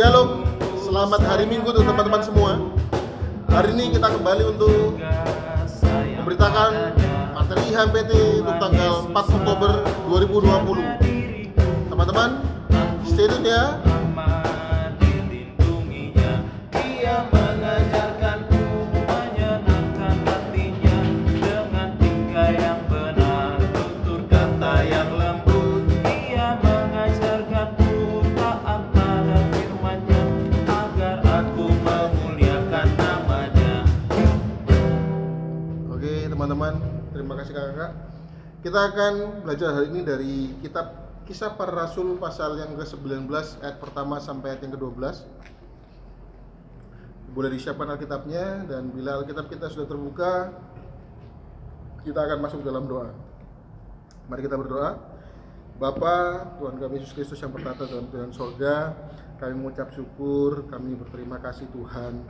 Shalom, selamat hari Minggu untuk teman-teman semua. Hari ini kita kembali untuk memberitakan materi IHMPT untuk tanggal 4 Oktober 2020. Teman-teman, stay tune ya. Kasih kakak. Kita akan belajar hari ini dari kitab Kisah Para Rasul pasal yang ke-19 ayat pertama sampai ayat yang ke-12. Boleh disiapkan Alkitabnya dan bila Alkitab kita sudah terbuka, kita akan masuk dalam doa. Mari kita berdoa. Bapa, Tuhan kami Yesus Kristus yang bertata dalam Tuhan sorga, kami mengucap syukur, kami berterima kasih Tuhan.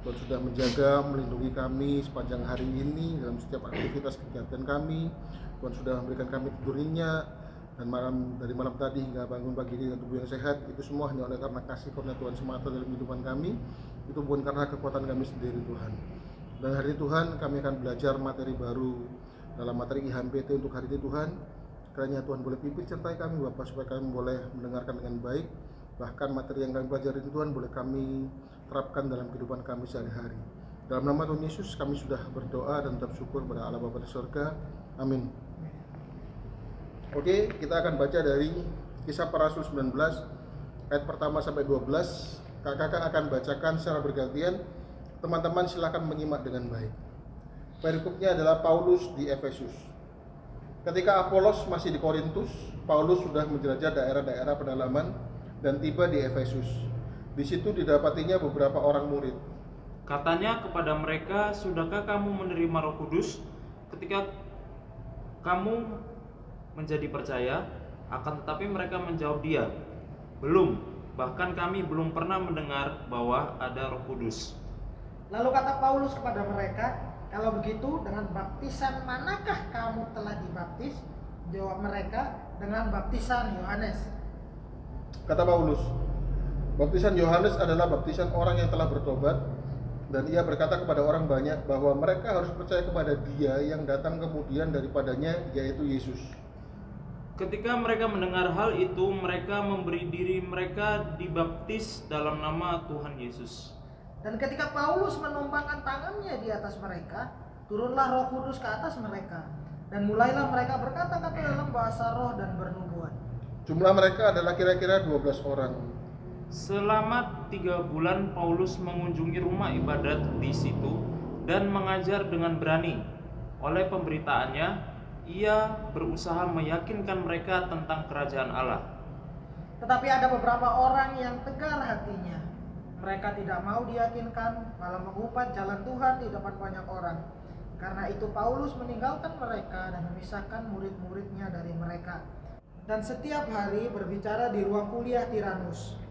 Tuhan sudah menjaga, melindungi kami sepanjang hari ini dalam setiap aktivitas kegiatan kami. Tuhan sudah memberikan kami tidur dan malam dari malam tadi hingga bangun pagi ini dengan tubuh yang sehat. Itu semua hanya oleh karena kasih karunia Tuhan semata dalam kehidupan kami. Itu bukan karena kekuatan kami sendiri Tuhan. Dan hari ini Tuhan kami akan belajar materi baru dalam materi IHMPT untuk hari ini Tuhan. Kiranya Tuhan boleh pimpin sertai kami Bapak supaya kami boleh mendengarkan dengan baik. Bahkan materi yang kami pelajari Tuhan boleh kami terapkan dalam kehidupan kami sehari-hari. Dalam nama Tuhan Yesus kami sudah berdoa dan tetap syukur kepada Allah Bapa di surga. Amin. Oke, kita akan baca dari Kisah Para Rasul 19 ayat pertama sampai 12. Kakak-kakak akan bacakan secara bergantian. Teman-teman silakan menyimak dengan baik. Perikopnya adalah Paulus di Efesus. Ketika Apolos masih di Korintus, Paulus sudah menjelajah daerah-daerah pedalaman dan tiba di Efesus. Di situ didapatinya beberapa orang murid. Katanya kepada mereka, sudahkah kamu menerima roh kudus ketika kamu menjadi percaya? Akan tetapi mereka menjawab dia, belum, bahkan kami belum pernah mendengar bahwa ada roh kudus. Lalu kata Paulus kepada mereka, kalau begitu dengan baptisan manakah kamu telah dibaptis? Jawab mereka, dengan baptisan Yohanes. Kata Paulus, baptisan Yohanes adalah baptisan orang yang telah bertobat dan ia berkata kepada orang banyak bahwa mereka harus percaya kepada dia yang datang kemudian daripadanya yaitu Yesus. Ketika mereka mendengar hal itu, mereka memberi diri mereka dibaptis dalam nama Tuhan Yesus. Dan ketika Paulus menumpangkan tangannya di atas mereka, turunlah roh kudus ke atas mereka. Dan mulailah mereka berkata-kata dalam bahasa roh dan bernubuat. Jumlah mereka adalah kira-kira 12 orang. Selama tiga bulan Paulus mengunjungi rumah ibadat di situ dan mengajar dengan berani. Oleh pemberitaannya, ia berusaha meyakinkan mereka tentang kerajaan Allah. Tetapi ada beberapa orang yang tegar hatinya. Mereka tidak mau diyakinkan, malah mengumpat jalan Tuhan di depan banyak orang. Karena itu Paulus meninggalkan mereka dan memisahkan murid-muridnya dari mereka. Dan setiap hari berbicara di ruang kuliah Tiranus.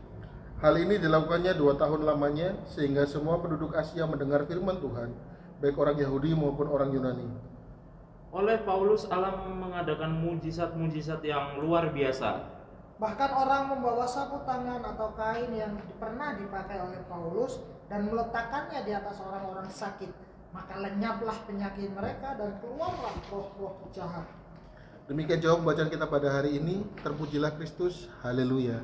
Hal ini dilakukannya dua tahun lamanya sehingga semua penduduk Asia mendengar firman Tuhan, baik orang Yahudi maupun orang Yunani. Oleh Paulus Allah mengadakan mujizat-mujizat yang luar biasa. Bahkan orang membawa sapu tangan atau kain yang pernah dipakai oleh Paulus dan meletakkannya di atas orang-orang sakit. Maka lenyaplah penyakit mereka dan keluarlah roh-roh jahat. Demikian jawab bacaan kita pada hari ini. Terpujilah Kristus. Haleluya.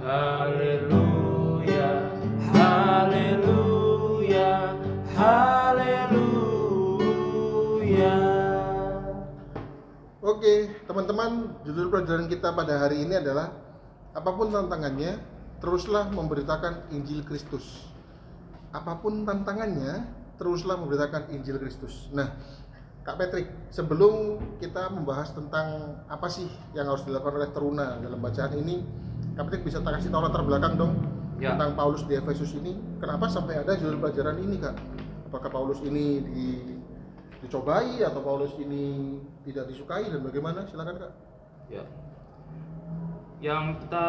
Haleluya, haleluya, haleluya. Oke, teman-teman, judul pelajaran kita pada hari ini adalah apa pun tantangannya, teruslah memberitakan Injil Kristus. Apa pun tantangannya, teruslah memberitakan Injil Kristus. Nah, Kak Patrick, sebelum kita membahas tentang apa sih yang harus dilakukan oleh teruna dalam bacaan ini, Patrick bisa tak kasih tahu latar belakang dong Ya. tentang Paulus di Efesus ini. Kenapa sampai ada judul pelajaran ini, Kak? Apakah Paulus ini di dicobai atau Paulus ini tidak disukai dan bagaimana? Silakan, Kak. Ya. Yang kita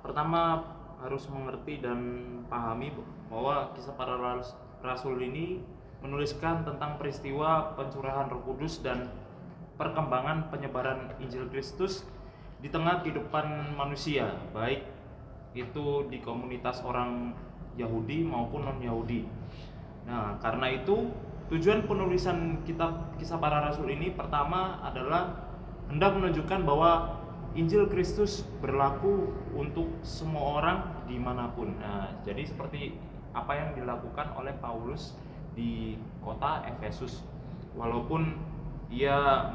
pertama harus mengerti dan pahami bahwa kisah para ras- rasul ini menuliskan tentang peristiwa pencurahan Roh Kudus dan perkembangan penyebaran Injil Kristus di tengah kehidupan manusia, baik itu di komunitas orang Yahudi maupun non Yahudi. Nah, karena itu tujuan penulisan kitab Kisah Para Rasul ini pertama adalah hendak menunjukkan bahwa Injil Kristus berlaku untuk semua orang di mana pun. Nah, jadi seperti apa yang dilakukan oleh Paulus di kota Efesus, walaupun ia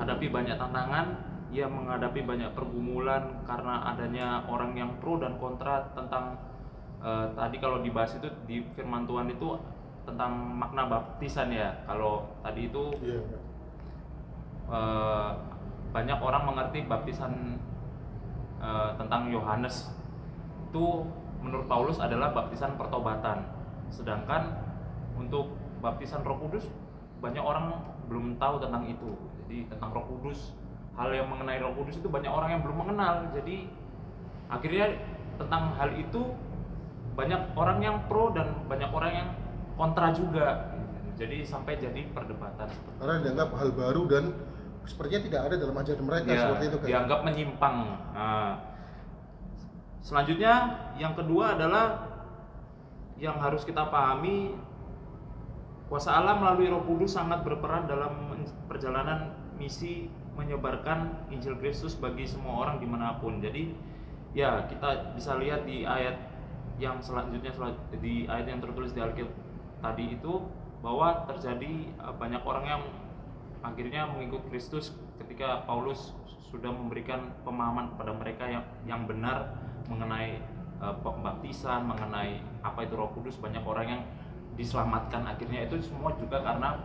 menghadapi banyak tantangan, ia menghadapi banyak pergumulan karena adanya orang yang pro dan kontra tentang eh, tadi kalau dibahas itu di Firman Tuhan itu tentang makna baptisan ya. Kalau tadi itu Iya. eh, banyak orang mengerti baptisan eh, tentang Yohanes itu menurut Paulus adalah baptisan pertobatan sedangkan untuk baptisan Roh Kudus banyak orang belum tahu tentang itu. Jadi tentang Roh Kudus. Hal yang mengenai Roh Kudus itu banyak orang yang belum mengenal. Jadi akhirnya tentang hal itu banyak orang yang pro dan banyak orang yang kontra juga. Jadi sampai jadi perdebatan Karena dianggap hal baru dan sepertinya tidak ada dalam ajaran mereka Ya, seperti itu kan. dianggap menyimpang. Nah, selanjutnya yang kedua adalah yang harus kita pahami kuasa Allah melalui Roh Kudus sangat berperan dalam perjalanan misi menyebarkan Injil Kristus bagi semua orang di mana pun. Jadi ya kita bisa lihat di ayat yang selanjutnya selan- di ayat yang tertulis di Alkitab tadi itu bahwa terjadi eh, banyak orang yang akhirnya mengikut Kristus ketika Paulus sudah memberikan pemahaman kepada mereka yang yang benar mengenai eh, pembaptisan, mengenai apa itu Roh Kudus, banyak orang yang diselamatkan akhirnya itu semua juga karena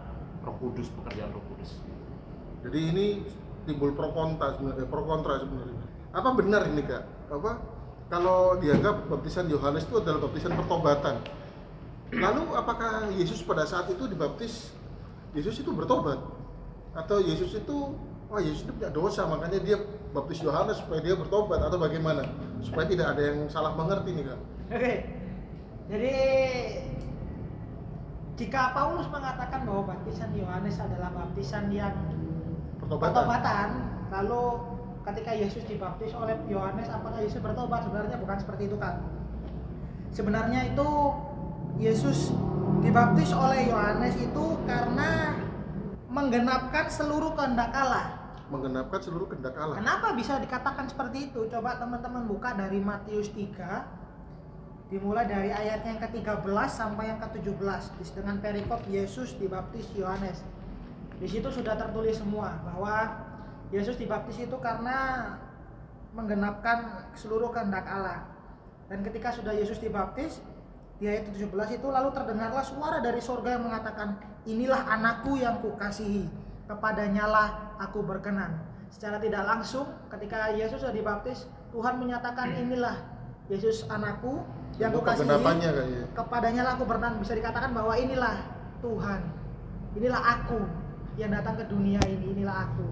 Roh Kudus, pekerjaan Roh Kudus. Jadi ini timbul pro kontra sebenarnya, pro kontra sebenarnya. Apa benar ini kak? Apa kalau dianggap baptisan Yohanes itu adalah baptisan pertobatan? Lalu apakah Yesus pada saat itu dibaptis Yesus itu bertobat atau Yesus itu wah Yesus itu punya dosa makanya dia baptis Yohanes supaya dia bertobat atau bagaimana supaya tidak ada yang salah mengerti nih kak? Oke. Jadi jika Paulus mengatakan bahwa baptisan Yohanes adalah baptisan yang Pertobatan. pertobatan, lalu ketika Yesus dibaptis oleh Yohanes apakah Yesus bertobat? Sebenarnya bukan seperti itu kan. Sebenarnya itu Yesus dibaptis oleh Yohanes itu karena menggenapkan seluruh kehendak Allah. Menggenapkan seluruh kehendak Allah. Kenapa bisa dikatakan seperti itu? Coba teman-teman buka dari Matius 3 dimulai dari ayat yang ke-13 sampai yang ke-17 dengan perikop Yesus dibaptis Yohanes. Di situ sudah tertulis semua bahwa Yesus dibaptis itu karena menggenapkan seluruh kehendak Allah. Dan ketika sudah Yesus dibaptis, di ayat 17 itu lalu terdengarlah suara dari sorga yang mengatakan, "Inilah anakku yang kukasihi, kepadanya lah aku berkenan." Secara tidak langsung ketika Yesus sudah dibaptis, Tuhan menyatakan, "Inilah Yesus anakku yang Itu kukasihi." kayaknya. kepadanya lah aku berkenan bisa dikatakan bahwa inilah Tuhan inilah aku yang datang ke dunia ini inilah aku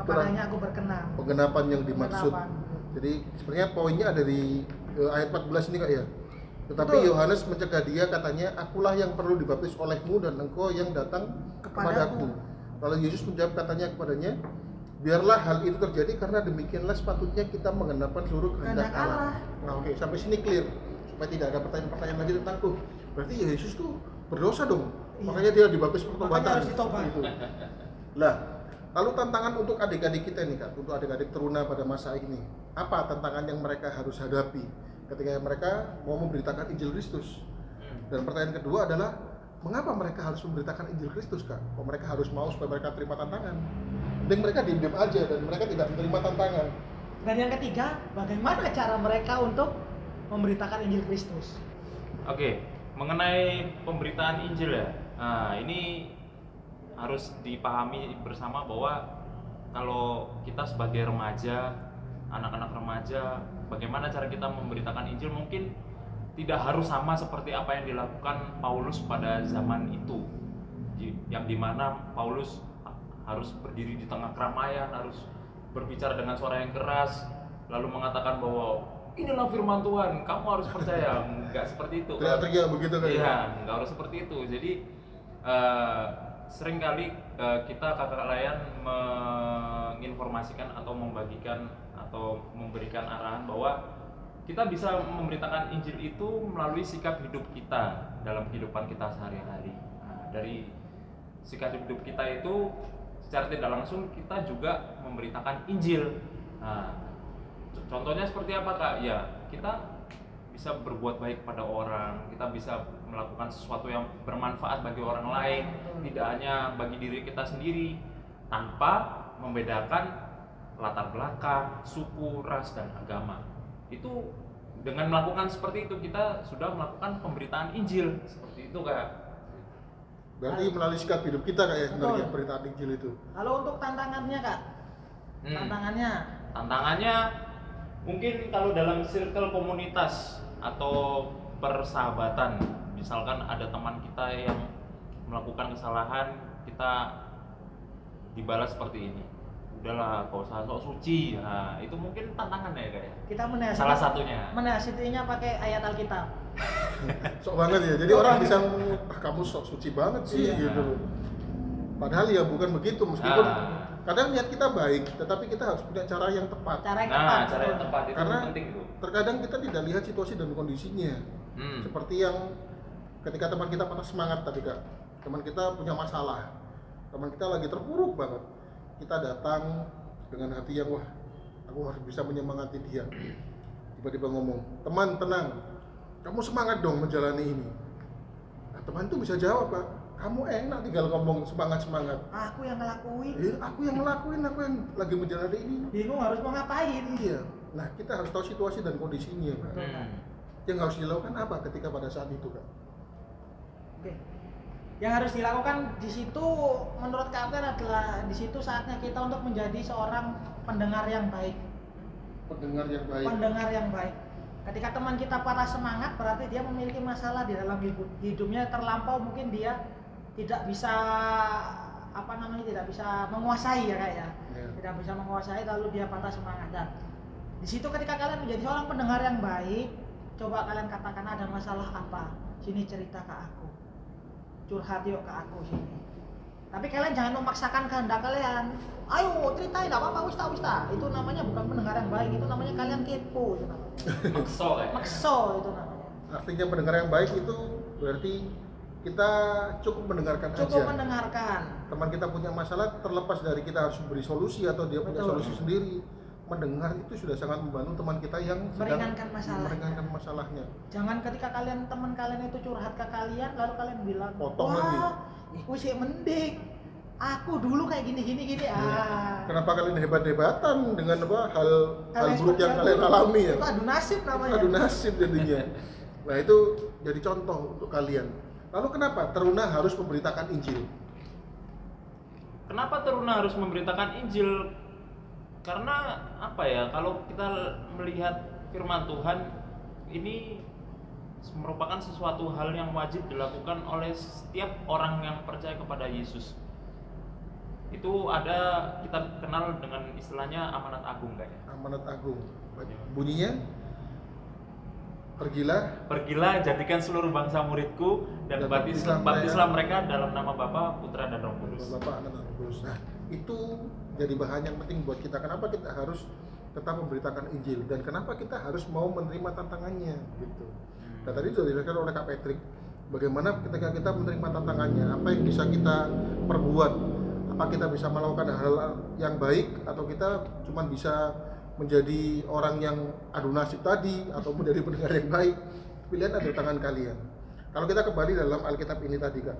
kepadanya aku berkenan Penggenapan yang dimaksud. Penggenapan. Jadi sebenarnya poinnya ada di eh, ayat 14 ini kak ya. Tetapi Betul. Yohanes mencegah dia katanya, akulah yang perlu dibaptis olehmu dan engkau yang datang kepadaku. Kepadaku. Lalu Yesus menjawab katanya kepadanya, biarlah hal itu terjadi karena demikianlah sepatutnya kita mengenapkan seluruh Kehendak Allah. Allah. Nah oke sampai sini clear supaya tidak ada pertanyaan-pertanyaan lagi tentang tuh. Berarti Yesus tuh berdosa dong. Iya. Makanya dia dibaptis pertobatan. Makanya harus ditobat. Itu. Lah, lalu tantangan untuk adik-adik kita nih kak, untuk adik-adik teruna pada masa ini, apa tantangan yang mereka harus hadapi ketika mereka mau memberitakan Injil Kristus? Dan pertanyaan kedua adalah, mengapa mereka harus memberitakan Injil Kristus kak? Kok mereka harus mau supaya mereka terima tantangan? Mending mereka diam-diam aja dan mereka tidak menerima tantangan. Dan yang ketiga bagaimana cara mereka untuk memberitakan Injil Kristus Oke, mengenai pemberitaan Injil ya. Nah, ini harus dipahami bersama bahwa kalau kita sebagai remaja, anak-anak remaja, bagaimana cara kita memberitakan Injil mungkin tidak harus sama seperti apa yang dilakukan Paulus pada zaman itu. Yang di mana Paulus harus berdiri di tengah keramaian, harus berbicara dengan suara yang keras, lalu mengatakan bahwa inilah firman Tuhan, kamu harus percaya. Enggak seperti itu. Teriak-teriak begitu kan? Iya, nggak harus seperti itu. Jadi eh, sering kali eh, kita kakak layan menginformasikan atau membagikan atau memberikan arahan bahwa kita bisa memberitakan Injil itu melalui sikap hidup kita dalam kehidupan kita sehari-hari. Nah, dari sikap hidup kita itu secara tidak langsung kita juga memberitakan Injil. Nah, contohnya seperti apa kak? Ya kita bisa berbuat baik pada orang, kita bisa melakukan sesuatu yang bermanfaat bagi orang lain, tidak hanya bagi diri kita sendiri, tanpa membedakan latar belakang, suku, ras, dan agama. Itu dengan melakukan seperti itu kita sudah melakukan pemberitaan Injil seperti itu kak. Berarti melalui sikap hidup kita kayak sebenarnya Betul. berita Injil itu. Kalau untuk tantangannya kak, Hmm. tantangannya Tantangannya mungkin kalau dalam circle komunitas atau persahabatan, misalkan ada teman kita yang melakukan kesalahan, kita dibalas seperti ini. Udahlah, kau usah sok suci. Nah, itu mungkin tantangannya ya kayak. kita menasihati Salah satunya. menasihatinya pakai ayat Alkitab. Sok banget ya. Jadi orang bisa ah, kamu sok suci banget sih Iya. gitu. Padahal ya bukan begitu meskipun Nah. Kadang niat kita baik, tetapi kita harus punya cara yang tepat. Cara yang Nah, tepat. cara yang tepat itu Karena penting itu. terkadang kita tidak lihat situasi dan kondisinya. Hmm. Seperti yang ketika teman kita patah semangat tadi kak, teman kita punya masalah, teman kita lagi terpuruk banget, kita datang dengan hati yang wah, aku harus bisa menyemangati dia. Tiba-tiba ngomong, teman tenang, kamu semangat dong menjalani ini. Nah, teman itu bisa jawab kak, kamu enak tinggal ngomong semangat semangat. Aku yang ngelakuin, Eh, aku yang ngelakuin, aku yang lagi menjalani ini. bingung harus mau ngapain. Iya. Nah, kita harus tahu situasi dan kondisinya, Kak. Hmm. Yang harus dilakukan apa ketika pada saat itu, Kak? Oke. Yang harus dilakukan di situ menurut Kapten adalah di situ saatnya kita untuk menjadi seorang pendengar yang baik. Pendengar yang baik. Pendengar yang baik. Ketika teman kita patah semangat berarti dia memiliki masalah di dalam hidup. Hidupnya terlampau mungkin dia tidak bisa apa namanya tidak bisa menguasai ya kak ya. Ya. Tidak bisa menguasai lalu dia patah semangat dan di situ ketika kalian menjadi seorang pendengar yang baik, coba kalian katakan ada masalah apa? Sini cerita ke aku. Curhat yuk ke aku sini. Tapi kalian jangan memaksakan kehendak kalian. Ayo ceritain, tidak apa-apa, wis ta, wis ta. Itu namanya bukan pendengar yang baik, itu namanya kalian kepo. Itu namanya. Makso kayak. Makso itu namanya. Artinya pendengar yang baik itu berarti kita cukup mendengarkan Cukup aja. mendengarkan. Teman kita punya masalah terlepas dari kita harus beri solusi atau dia punya Betul. solusi sendiri. Mendengar itu sudah sangat membantu teman kita yang Meringankan masalahnya. meringankan masalahnya. Jangan ketika kalian teman kalian itu curhat ke kalian lalu kalian bilang, Potong wah, lagi." iku sih mending. Aku dulu kayak gini gini gini. Iya. Ah. Kenapa kalian hebat-hebatan dengan apa hal hal Kalian buruk yang kalian itu. alami ya? Itu adu nasib namanya. Aduh nasib jadinya. Nah itu jadi contoh untuk kalian. Lalu kenapa teruna harus memberitakan Injil? Kenapa Teruna harus memberitakan Injil? Karena apa ya? Kalau kita melihat firman Tuhan ini merupakan sesuatu hal yang wajib dilakukan oleh setiap orang yang percaya kepada Yesus. Itu ada kita kenal dengan istilahnya amanat agung kayaknya. Amanat Agung. Bunyinya pergilah Pergilah jadikan seluruh bangsa muridku dan Dan baptislah, baptislah mereka dalam nama Bapa, Putra dan Roh Kudus. Anak dan Roh Kudus. Nah itu jadi bahan yang penting buat kita. Kenapa kita harus tetap memberitakan Injil dan kenapa kita harus mau menerima tantangannya gitu. Nah tadi sudah dijelaskan oleh Kak Patrick bagaimana ketika kita menerima tantangannya apa yang bisa kita perbuat apa kita bisa melakukan hal yang baik atau kita cuma bisa menjadi orang yang adu nasib tadi atau menjadi pendengar yang baik pilihan ada di tangan kalian. Kalau kita kembali dalam Alkitab ini tadi kak.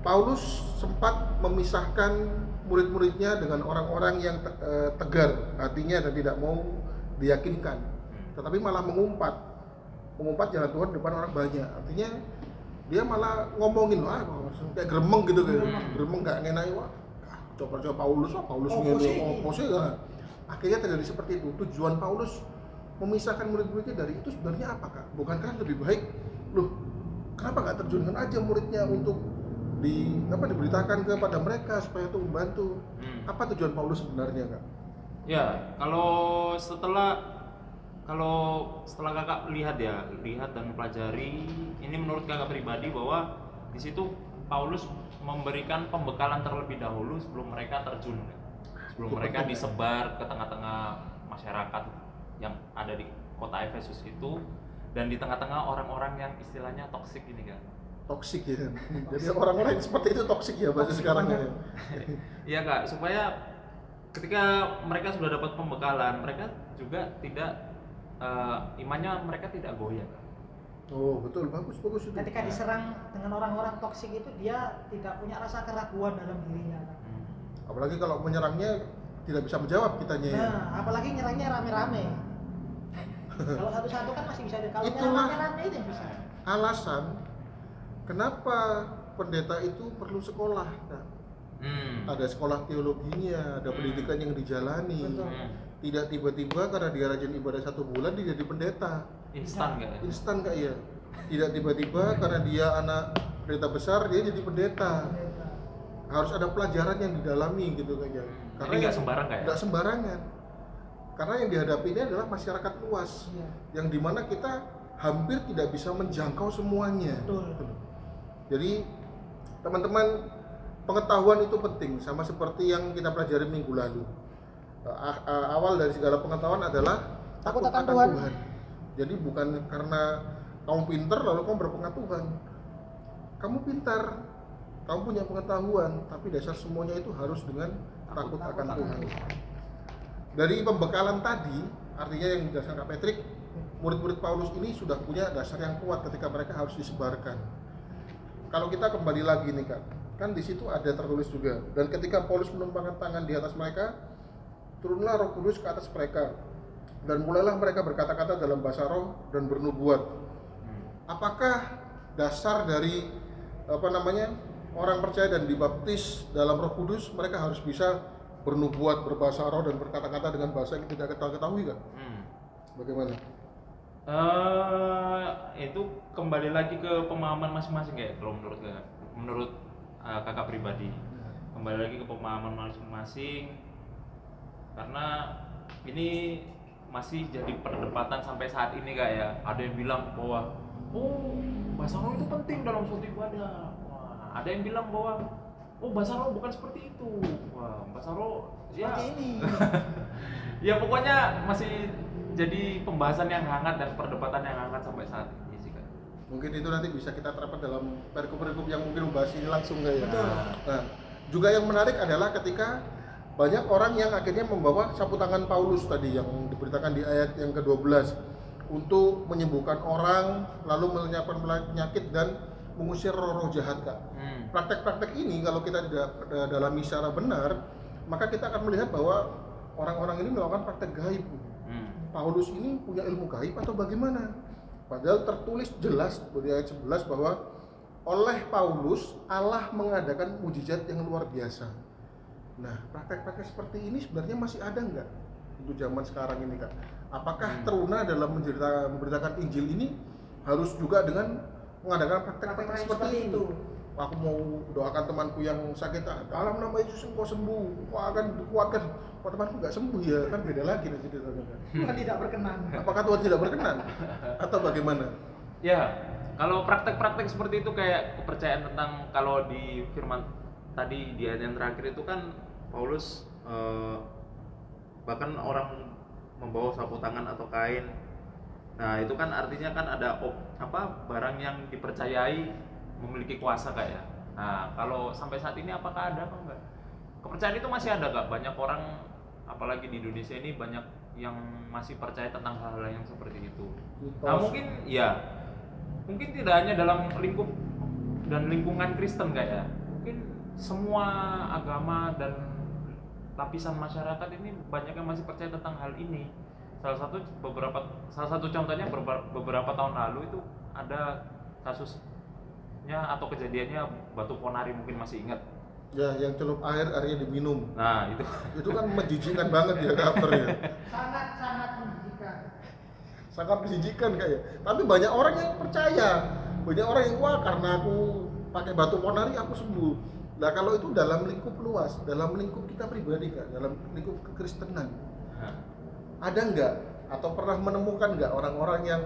Paulus sempat memisahkan murid-muridnya dengan orang-orang yang eh, tegar hatinya dan tidak mau diyakinkan. Tetapi malah mengumpat. Mengumpat jalan Tuhan di depan orang banyak. Artinya dia malah ngomongin wah kayak gremeng gitu kayak gremeng gak ngenai wah ah, coba coba Paulus wah Paulus ngene opo sih ya. Akhirnya terjadi seperti itu. Tujuan Paulus memisahkan murid-muridnya dari itu sebenarnya apa kak? Bukankah lebih baik loh kenapa nggak terjunkan aja muridnya untuk di apa diberitakan kepada mereka supaya itu membantu? Hmm. apa tujuan Paulus sebenarnya kak? Ya, kalau setelah kalau setelah kakak lihat ya, lihat dan pelajari, ini menurut kakak pribadi bahwa di situ Paulus memberikan pembekalan terlebih dahulu sebelum mereka terjun, sebelum mereka disebar ke tengah-tengah masyarakat yang ada di kota Efesus itu dan di tengah-tengah orang-orang yang istilahnya toksik ini kan toksik ya jadi orang-orang yang seperti itu toksik ya bahasa sekarang ya. Iya kak, supaya ketika mereka sudah dapat pembekalan, mereka juga tidak eh, imannya mereka tidak goyah. Kak. oh betul bagus bagus itu Ketika diserang dengan orang-orang toksik itu dia tidak punya rasa keraguan dalam dirinya. Apalagi kalau menyerangnya tidak bisa menjawab kitanya ya Nah, apalagi nyerangnya rame-rame. Kalau satu-satu kan masih bisa. Kalau Itulah. nyerang rame-rame itu yang bisa. alasan kenapa pendeta itu perlu sekolah Kak? Hmm. ada sekolah teologinya ada Hmm. pendidikan yang dijalani Betul. Hmm. tidak tiba-tiba karena dia rajin ibadah satu bulan dia jadi pendeta Instan gak ya? instan kak ya tidak tiba-tiba karena dia anak pendeta besar dia jadi pendeta Pendeta. Harus ada pelajaran yang didalami gitu kayaknya Jadi nggak yang- sembarang kayak? nggak sembarangan karena yang dihadapi ini adalah masyarakat luas Iya. yang di mana kita hampir tidak bisa menjangkau semuanya Betul. jadi teman-teman pengetahuan itu penting sama seperti yang kita pelajari minggu lalu A- a- awal dari segala pengetahuan adalah Takut akan Tuhan. jadi bukan karena kamu pinter lalu kamu berpengetahuan kamu pintar kamu punya pengetahuan tapi dasar semuanya itu harus dengan takut, Takut akan Tuhan. dari pembekalan tadi artinya yang dijelaskan Kak Patrick murid-murid Paulus ini sudah punya dasar yang kuat ketika mereka harus disebarkan. Kalau kita kembali lagi nih kak kan di situ ada tertulis juga. Dan ketika Paulus menumpangkan tangan di atas mereka turunlah Roh Kudus ke atas mereka. Dan mulailah mereka berkata-kata dalam bahasa roh dan bernubuat. Hmm. apakah dasar dari apa namanya orang percaya dan dibaptis dalam Roh Kudus mereka harus bisa bernubuat berbahasa roh dan berkata-kata dengan bahasa yang tidak kita ketahui kan Hmm. bagaimana? Eh, itu kembali lagi ke pemahaman masing-masing kayak kalau menurut kakak, menurut eh, kakak pribadi. Kembali lagi ke pemahaman masing-masing karena ini masih jadi perdebatan sampai saat ini kak ya. Ada yang bilang bahwa oh bahasa roh itu penting dalam suatu ibadah ada yang bilang bahwa oh bahasa roh bukan seperti itu. Wah bahasa roh ya. ini. ya pokoknya masih jadi pembahasan yang hangat dan perdebatan yang hangat sampai saat ini sih kak. Mungkin itu nanti bisa kita terapkan dalam perikop-perikop yang mungkin membahas ini langsung nggak ya. Betul. Nah, juga yang menarik adalah ketika banyak orang yang akhirnya membawa sapu tangan Paulus tadi yang diberitakan di ayat yang ke-12 untuk menyembuhkan orang, lalu menyiapkan penyakit dan mengusir roh-roh jahat, Kak. hmm. Praktek-praktek ini kalau kita tidak dalami secara benar, maka kita akan melihat bahwa orang-orang ini melakukan praktek gaib. Hmm. Paulus ini punya ilmu gaib atau bagaimana? Padahal tertulis jelas di ayat 11 bahwa oleh Paulus Allah mengadakan mujizat yang luar biasa. Nah, praktek-praktek seperti ini sebenarnya masih ada nggak untuk zaman sekarang ini kak? Apakah Hmm. teruna dalam mencerita, memberitakan Injil ini harus juga dengan mengadakan praktek-praktek Praktek seperti, seperti itu? itu. Aku mau doakan temanku yang sakit, ah, dalam nama Yesus engkau sembuh, kau akan dikuatkan. Kok temanku nggak sembuh ya? Kan beda lagi nanti ceritanya. kan. Tuhan tidak berkenan. Apakah Tuhan tidak berkenan atau bagaimana? ya kalau praktek-praktek seperti itu kayak kepercayaan tentang kalau di firman tadi di ayat yang terakhir itu kan Paulus eh, bahkan orang membawa sapu tangan atau kain nah itu kan artinya kan ada op- apa barang yang dipercayai memiliki kuasa kayak ya. Nah kalau sampai saat ini apakah ada apa enggak? Kepercayaan itu masih ada kak. Banyak orang apalagi di Indonesia ini banyak yang masih percaya tentang hal-hal yang seperti itu. Nah mungkin ya mungkin tidak hanya dalam lingkup dan lingkungan Kristen kayak ya. Mungkin semua agama dan lapisan masyarakat ini banyak yang masih percaya tentang hal ini salah satu beberapa salah satu contohnya beberapa, beberapa tahun lalu itu ada kasusnya atau kejadiannya batu ponari mungkin masih ingat Ya, yang celup air airnya diminum. nah itu Itu kan menjijikkan banget ya kabarnya. Sangat-sangat menjijikan. Sangat menjijikkan kayak. Tapi banyak orang yang percaya. Banyak orang yang wah karena aku pakai batu ponari aku sembuh. Nah kalau itu dalam lingkup luas, dalam lingkup kita pribadi kak, dalam lingkup kekristenan, nah, ada nggak? Atau pernah menemukan nggak orang-orang yang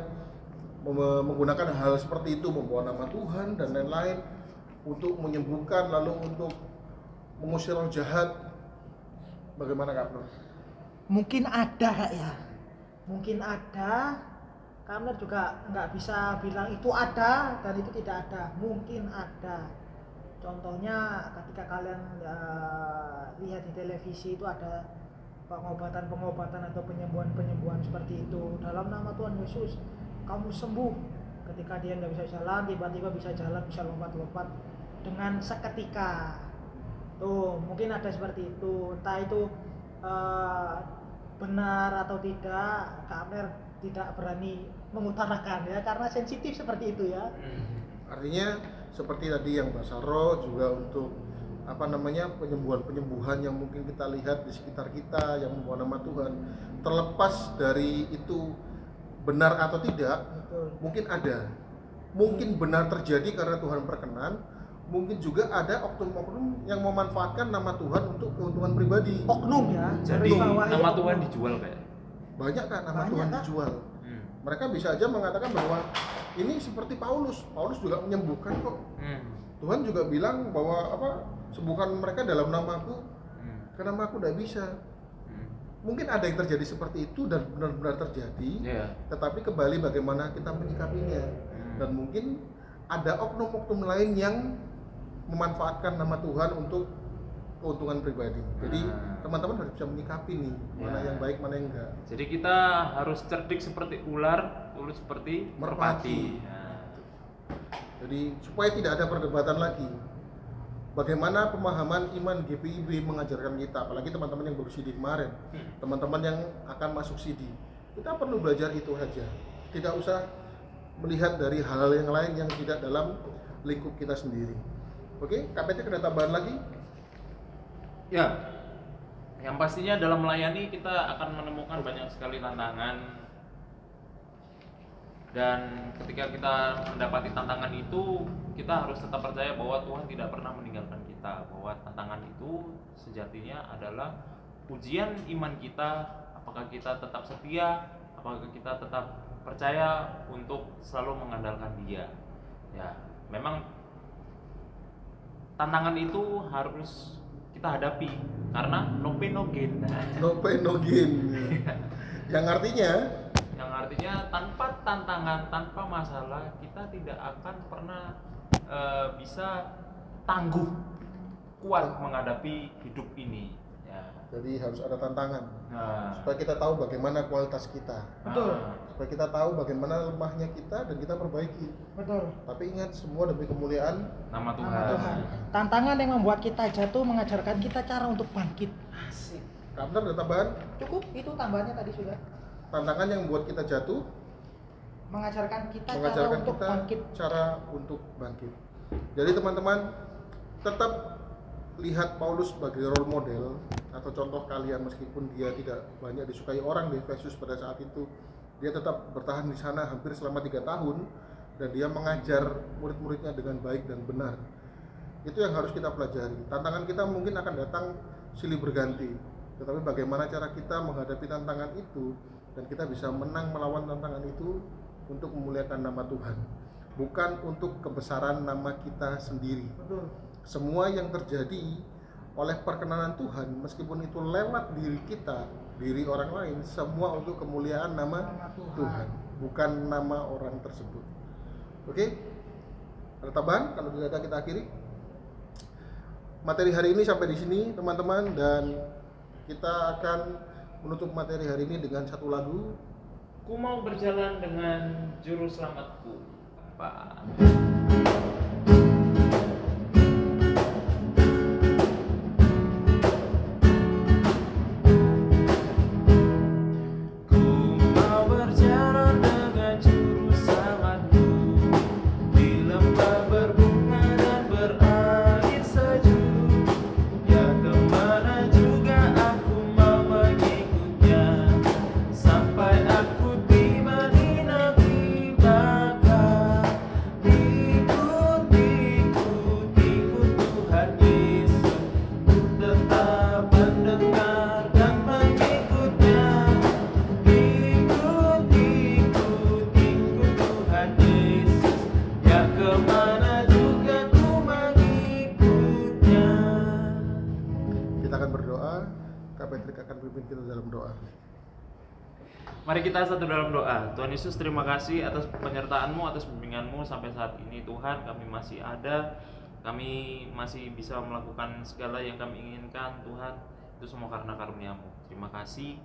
menggunakan hal seperti itu membawa nama Tuhan dan lain-lain untuk menyembuhkan lalu untuk mengusir roh jahat? Bagaimana kak Bro? mungkin ada kak ya. Mungkin ada. Kamler juga nggak bisa bilang itu ada dan itu tidak ada. Mungkin ada. Contohnya ketika kalian eh, lihat di televisi itu ada pengobatan-pengobatan atau penyembuhan-penyembuhan seperti itu. Dalam nama Tuhan Yesus kamu sembuh. Ketika dia nggak bisa jalan tiba-tiba bisa jalan bisa lompat-lompat dengan seketika. Tuh mungkin ada seperti itu. Entah itu eh, benar atau tidak Kak Amner tidak berani mengutarakan ya karena sensitif seperti itu ya. Artinya seperti tadi yang Mbak Saro juga untuk apa namanya penyembuhan-penyembuhan yang mungkin kita lihat di sekitar kita yang membawa nama Tuhan terlepas dari itu benar atau tidak betul mungkin ada mungkin benar terjadi karena Tuhan berkenan mungkin juga ada oknum-oknum yang memanfaatkan nama Tuhan untuk keuntungan pribadi oknum ya Jadi nama oknum. Tuhan dijual kayak. banyak kan nama Banyak, Tuhan Kak. dijual Hmm. mereka bisa aja mengatakan bahwa ini seperti Paulus Paulus juga menyembuhkan kok Hmm. Tuhan juga bilang bahwa apa sembuhkan mereka dalam namaku Hmm. karena nama aku tidak bisa Hmm. mungkin ada yang terjadi seperti itu dan benar-benar terjadi Iya. tetapi kembali bagaimana kita menyikapinya Hmm. dan mungkin ada oknum-oknum lain yang memanfaatkan nama Tuhan untuk keuntungan pribadi jadi Nah. teman-teman harus bisa menyikapi nih mana Ya. yang baik mana yang enggak Jadi kita harus cerdik seperti ular, tulus seperti Merpati. merpati. Nah. Jadi supaya tidak ada perdebatan lagi. Bagaimana pemahaman iman GPIB mengajarkan kita, apalagi teman-teman yang baru CD kemarin, Hmm. teman-teman yang akan masuk CD. Kita perlu belajar itu saja. Tidak usah melihat dari hal-hal yang lain yang tidak dalam lingkup kita sendiri. Oke, KPT ada tambahan lagi? Ya, yang pastinya dalam melayani kita akan menemukan banyak sekali tantangan dan ketika kita mendapati tantangan itu kita harus tetap percaya bahwa Tuhan tidak pernah meninggalkan kita. Bahwa tantangan itu sejatinya adalah ujian iman kita apakah kita tetap setia apakah kita tetap percaya untuk selalu mengandalkan dia. Ya memang tantangan itu harus kita hadapi karena no pain no gain. No pain no gain. yang artinya artinya tanpa tantangan tanpa masalah kita tidak akan pernah eh, bisa tangguh kuat menghadapi hidup ini ya jadi harus ada tantangan nah supaya kita tahu bagaimana kualitas kita, Betul. ah, supaya kita tahu bagaimana lemahnya kita dan kita perbaiki. betul Tapi ingat semua demi kemuliaan nama Tuhan, Nama Tuhan. Tantangan yang membuat kita jatuh mengajarkan kita cara untuk bangkit. Asik. Kabar ada tambahan? Cukup itu tambahannya tadi sudah. Tantangan yang membuat kita jatuh, Mengajarkan kita cara mengajarkan untuk kita bangkit. cara untuk bangkit. Jadi teman-teman tetap lihat Paulus sebagai role model atau contoh kalian meskipun dia tidak banyak disukai orang di Efesus pada saat itu dia tetap bertahan di sana hampir selama tiga tahun dan dia mengajar murid-muridnya dengan baik dan benar itu yang harus kita pelajari tantangan kita mungkin akan datang silih berganti tetapi bagaimana cara kita menghadapi tantangan itu dan kita bisa menang melawan tantangan itu untuk memuliakan nama Tuhan bukan untuk kebesaran nama kita sendiri. Betul. semua yang terjadi oleh perkenanan Tuhan meskipun itu lewat diri kita diri orang lain semua untuk kemuliaan nama Nama Tuhan. Tuhan bukan nama orang tersebut. Oke? Ada tambahan? Kalau tidak ada kita akhiri. Materi hari ini sampai di sini teman-teman dan kita akan menutup materi hari ini dengan satu lagu. Ku mau berjalan dengan juru selamatku. Pak Mari kita satu dalam doa. Tuhan Yesus terima kasih atas penyertaanmu, atas bimbinganmu sampai saat ini Tuhan kami masih ada. Kami masih bisa melakukan segala yang kami inginkan Tuhan. Itu semua karena karuniamu. Terima kasih.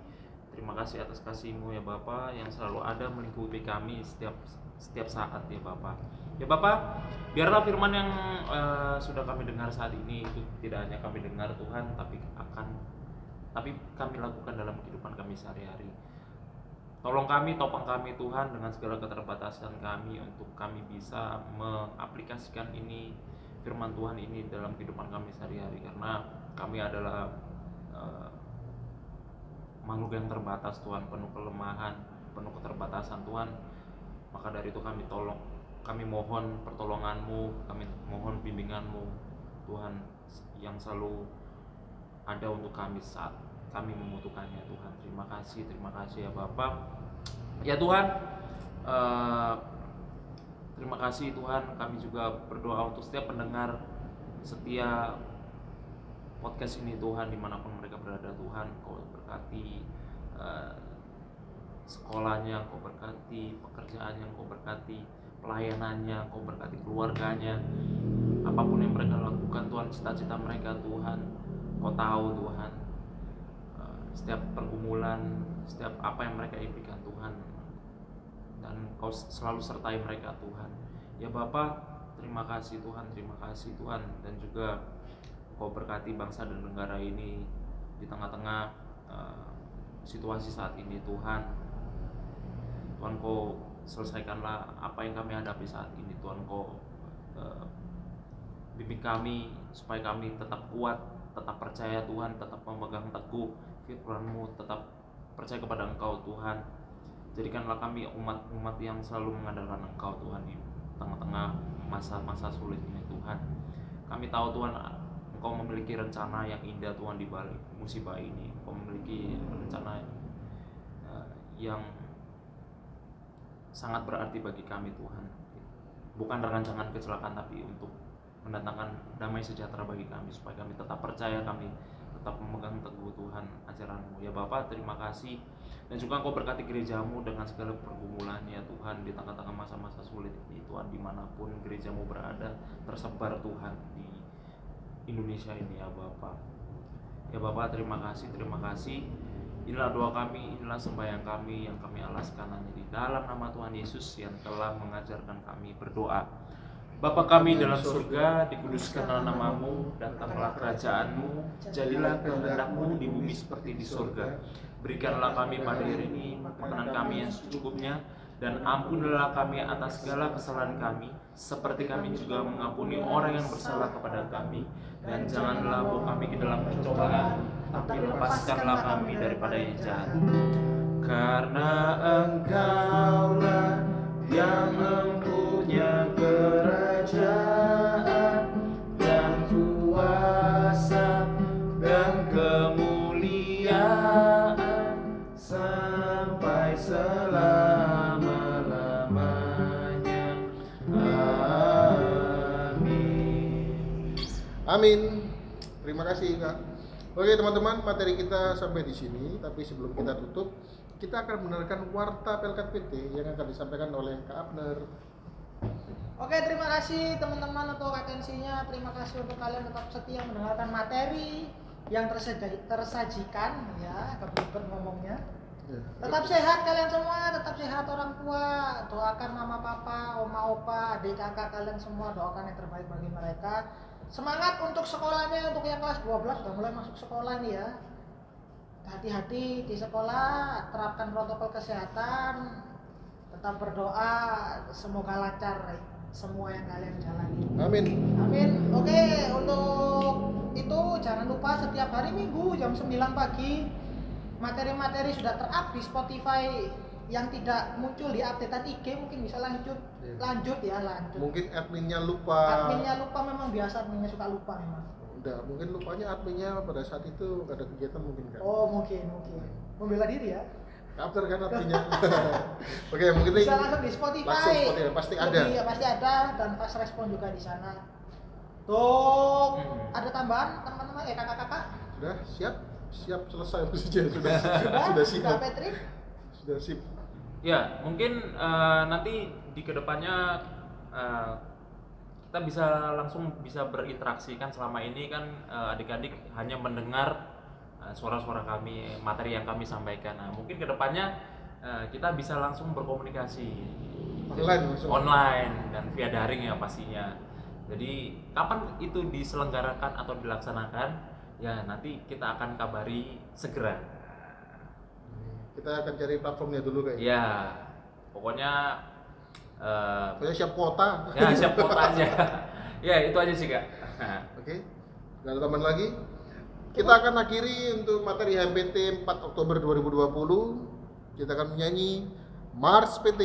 Terima kasih atas kasihmu ya Bapa yang selalu ada melingkupi kami setiap setiap saat ya Bapa. Ya Bapa, biarlah firman yang eh, sudah kami dengar saat ini itu tidak hanya kami dengar Tuhan, tapi akan tapi kami lakukan dalam kehidupan kami sehari-hari. Tolong kami, topang kami Tuhan dengan segala keterbatasan kami untuk kami bisa mengaplikasikan ini firman Tuhan ini dalam kehidupan kami sehari-hari karena kami adalah eh, makhluk yang terbatas Tuhan, penuh kelemahan, penuh keterbatasan Tuhan. Maka dari itu kami tolong, kami mohon pertolonganmu, kami mohon bimbinganmu Tuhan yang selalu ada untuk kami saat kami membutuhkannya Tuhan. Terima kasih, terima kasih ya Bapak. Ya Tuhan, eh, terima kasih Tuhan. Kami juga berdoa untuk setiap pendengar setia podcast ini Tuhan di mana pun mereka berada Tuhan Kau berkati eh, sekolahnya Kau berkati pekerjaannya Kau berkati pelayanannya Kau berkati keluarganya apa pun yang mereka lakukan Tuhan cita-cita mereka Tuhan Kau tahu Tuhan setiap pergumulan setiap apa yang mereka impikan Tuhan. Dan Kau selalu sertai mereka Tuhan. Ya Bapak terima kasih Tuhan terima kasih Tuhan. Dan juga Kau berkati bangsa dan negara ini di tengah-tengah eh, situasi saat ini Tuhan. Tuhan Kau selesaikanlah apa yang kami hadapi saat ini Tuhan. Kau eh, bimbing kami supaya kami tetap kuat, tetap percaya Tuhan, tetap memegang teguh firman-Mu, tetap percaya kepada Engkau Tuhan. Jadikanlah kami umat-umat yang selalu mengandalkan Engkau Tuhan di tengah-tengah masa-masa sulit ini Tuhan. Kami tahu Tuhan Engkau memiliki rencana yang indah Tuhan di balik musibah ini. Engkau memiliki rencana eh, yang sangat berarti bagi kami Tuhan. Bukan rancangan kecelakaan tapi untuk mendatangkan damai sejahtera bagi kami supaya kami tetap percaya kami tetap memegang teguh Tuhan ajaranmu. Ya Bapak terima kasih. Dan juga Engkau berkati gerejamu dengan segala pergumulannya Tuhan di tengah-tengah masa-masa sulit ini Tuhan di mana pun gerejamu berada tersebar Tuhan di Indonesia ini ya Bapak. Ya Bapak terima kasih terima kasih. Inilah doa kami inilah sembahyang kami yang kami alaskan hanya di dalam nama Tuhan Yesus yang telah mengajarkan kami berdoa Bapa kami dalam surga, dikuduskanlah namamu, datanglah kerajaanmu, jadilah kehendakmu di bumi seperti di surga. Berikanlah kami pada hari ini makanan kami yang secukupnya, dan ampunilah kami atas segala kesalahan kami, seperti kami juga mengampuni orang yang bersalah kepada kami. Dan janganlah bawa kami ke dalam pencobaan, tapi lepaskanlah kami daripada yang jahat. Karena engkaulah yang mempunyai kuasa dan kemuliaan sampai selama-lamanya. Amin. Amin. Terima kasih Kak. Oke teman-teman, materi kita sampai di sini. Tapi sebelum kita tutup, kita akan mendengarkan warta Pelkat PT yang akan disampaikan oleh Kak Abner. Oke, terima kasih teman-teman untuk atensinya. Terima kasih untuk kalian tetap setia mendengarkan materi yang tersaji- tersajikan ya, kebibet ngomongnya. Ya. Tetap sehat kalian semua, tetap sehat orang tua. Doakan mama papa, oma opa, adik kakak kalian semua doakan yang terbaik bagi mereka. Semangat untuk sekolahnya untuk yang kelas 12 sudah mulai masuk sekolah nih ya. Hati-hati di sekolah, terapkan protokol kesehatan. Tetap berdoa, semoga lancar semua yang kalian jalani. Amin. Amin. Oke, untuk itu jangan lupa setiap hari Minggu jam 9 pagi materi-materi sudah ter-up di Spotify yang tidak muncul di updatean IG mungkin bisa lanjut Iya. lanjut ya lanjut. Mungkin adminnya lupa. Adminnya lupa memang biasa adminnya suka lupa memang. Udah, mungkin lupanya adminnya pada saat itu nggak ada kegiatan mungkin kan. Oh mungkin mungkin membela diri ya. Abner kan adminnya. Oke, mungkin Bisa langsung di Spotify. Langsung Spotify, pasti ada. Lebih- pasti ada dan fast respon juga di sana. Tuh Hmm. ada tambahan teman-teman eh kakak-kakak. sudah siap. siap selesai sudah Sudah, sudah sudah siap Patrick? sudah sip Ya, mungkin eh, nanti di ke depannya eh, kita bisa langsung bisa berinteraksi kan selama ini kan adik-adik hanya mendengar suara-suara kami, materi yang kami sampaikan. Nah, mungkin ke depannya eh, kita bisa langsung berkomunikasi Online online dan via daring ya pastinya. Jadi kapan itu diselenggarakan atau dilaksanakan ya nanti kita akan kabari segera. kita akan cari platformnya dulu kayak Ya, pokoknya eh, Pokoknya siap kuota ya siap kuota aja. ya itu aja sih kak. Oke, nggak ada tambahan lagi. Kita akan akhiri untuk materi HMPT 4 Oktober 2020. Kita akan menyanyi Mars PT